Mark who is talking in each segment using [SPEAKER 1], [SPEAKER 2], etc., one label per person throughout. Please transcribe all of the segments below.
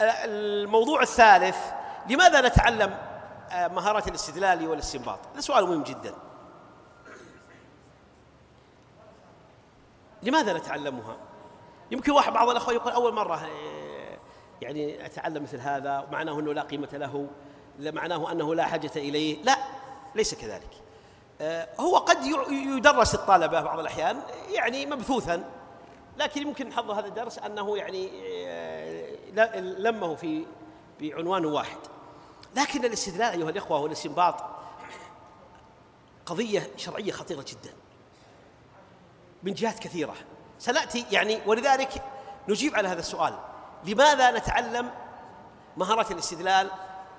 [SPEAKER 1] الموضوع الثالث لماذا نتعلم آه، مهارات الاستدلال والاستنباط؟ هذا سؤال مهم جدا. لماذا نتعلمها؟ يمكن واحد بعض الأخوة يقول أول مرة آه، يعني أتعلم مثل هذا معناه إنه لا قيمة له معناه أنه لا حاجة إليه. لا ليس كذلك. آه، هو قد يدرس الطلبة بعض الأحيان يعني مبثوثا لكن يمكن حظ هذا الدرس أنه يعني لمه في بعنوان واحد. لكن الاستدلال أيها الإخوة والاستنباط قضية شرعية خطيرة جدا. من جهات كثيرة. سنأتي يعني ولذلك نجيب على هذا السؤال. لماذا نتعلم مهارات الاستدلال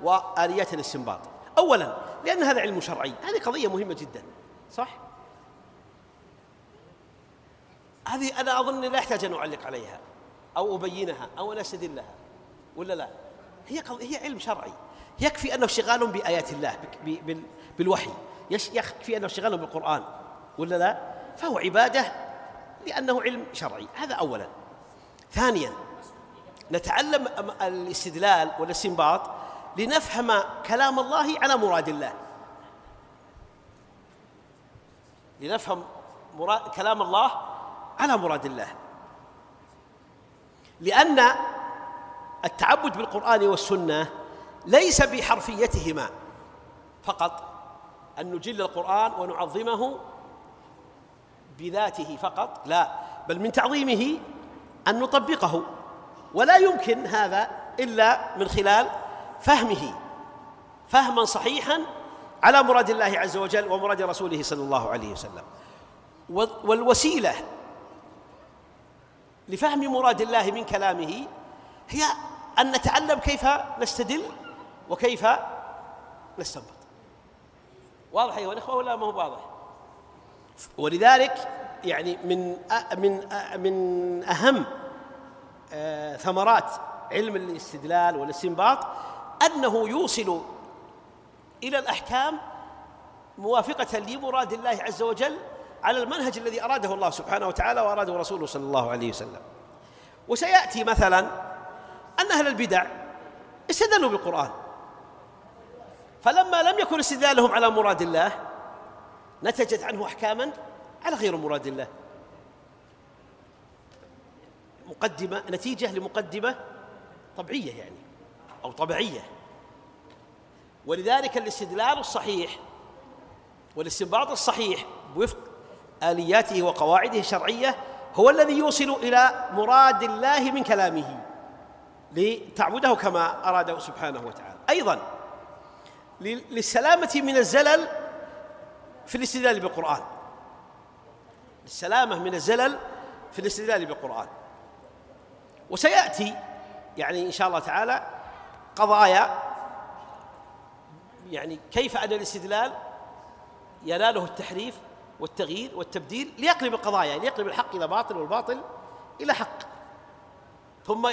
[SPEAKER 1] وآليات الاستنباط؟ أولا لأن هذا علم شرعي. هذه قضية مهمة جدا. صح؟ هذه أنا أظن لا يحتاج أن أعلق عليها. أو أبينها أو أن أستدلها ولا لا؟ هي هي علم شرعي. يكفي أنه اشتغال بآيات الله بالوحي. يكفي أنه اشتغال بالقرآن. ولا لا؟ فهو عبادة لأنه علم شرعي. هذا أولا. ثانيا نتعلم الاستدلال والاستنباط لنفهم كلام الله على مراد الله. لنفهم مراد كلام الله على مراد الله. لأن التعبد بالقرآن والسنة ليس بحرفيتهما فقط أن نجل القرآن ونعظمه بذاته فقط لا بل من تعظيمه أن نطبقه ولا يمكن هذا إلا من خلال فهمه فهما صحيحا على مراد الله عز وجل ومراد رسوله صلى الله عليه وسلم. والوسيلة لفهم مراد الله من كلامه هي أن نتعلم كيف نستدل وكيف نستنبط. واضح أيها الإخوة ولا ما هو واضح؟ ولذلك يعني من من من أهم آه، ثمرات علم الاستدلال والاستنباط أنه يوصل إلى الأحكام موافقة لمراد الله عز وجل على المنهج الذي أراده الله سبحانه وتعالى وأراده رسوله صلى الله عليه وسلم. وسيأتي مثلا أن أهل البدع استدلوا بالقرآن. فلما لم يكن استدلالهم على مراد الله نتجت عنه احكاما على غير مراد الله. مقدمة نتيجة لمقدمة طبيعية يعني أو طبيعية. ولذلك الاستدلال الصحيح والاستنباط الصحيح وفق آلياته وقواعده الشرعية هو الذي يوصل إلى مراد الله من كلامه لتعبده كما أراده سبحانه وتعالى. أيضا للسلامة من الزلل في الاستدلال بالقرآن. السلامة من الزلل في الاستدلال بالقرآن. وسيأتي يعني إن شاء الله تعالى قضايا يعني كيف أن الاستدلال يناله التحريف والتغيير والتبديل ليقلب القضايا يعني يقلب الحق إلى باطل والباطل إلى حق. ثم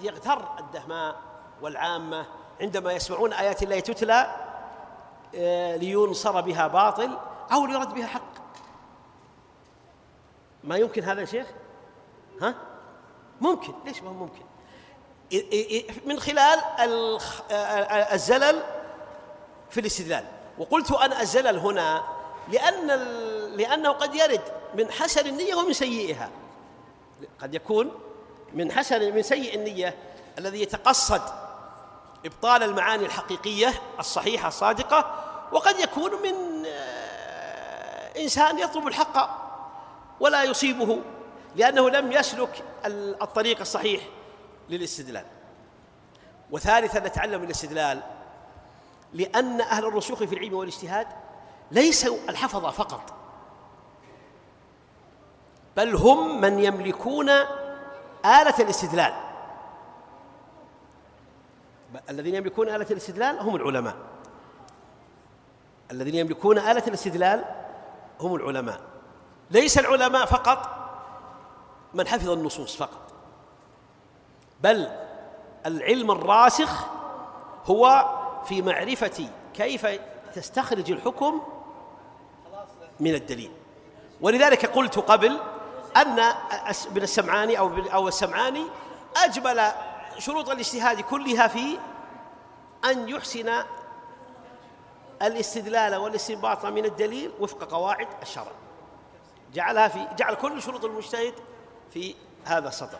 [SPEAKER 1] يغتر الدهماء والعامة عندما يسمعون آيات الله تتلى آه، لينصر بها باطل أو ليرد بها حق. ما يمكن هذا يا شيخ؟ ها؟ ممكن. ليش ما ممكن؟ من خلال الزلل في الاستدلال. وقلت أنا الزلل هنا لأن لأنه قد يرد من حسن النية ومن سيئها. قد يكون من حسن من سيء النية الذي يتقصد إبطال المعاني الحقيقية الصحيحة الصادقة وقد يكون من آه، إنسان يطلب الحق ولا يصيبه لأنه لم يسلك الطريق الصحيح للاستدلال. وثالثا نتعلم الاستدلال لأن أهل الرسوخ في العلم والاجتهاد ليسوا الحفظة فقط. بل هم من يملكون آلة الاستدلال. الذين يملكون آلة الاستدلال هم العلماء. الذين يملكون آلة الاستدلال هم العلماء. ليس العلماء فقط من حفظ النصوص فقط. بل العلم الراسخ هو في معرفة كيف تستخرج الحكم من الدليل. ولذلك قلت قبل أن ابن السمعاني أو أو السمعاني أجمل شروط الاجتهاد كلها في أن يحسن الاستدلال والاستنباط من الدليل وفق قواعد الشرع. جعلها في جعل كل شروط المجتهد في هذا السطر.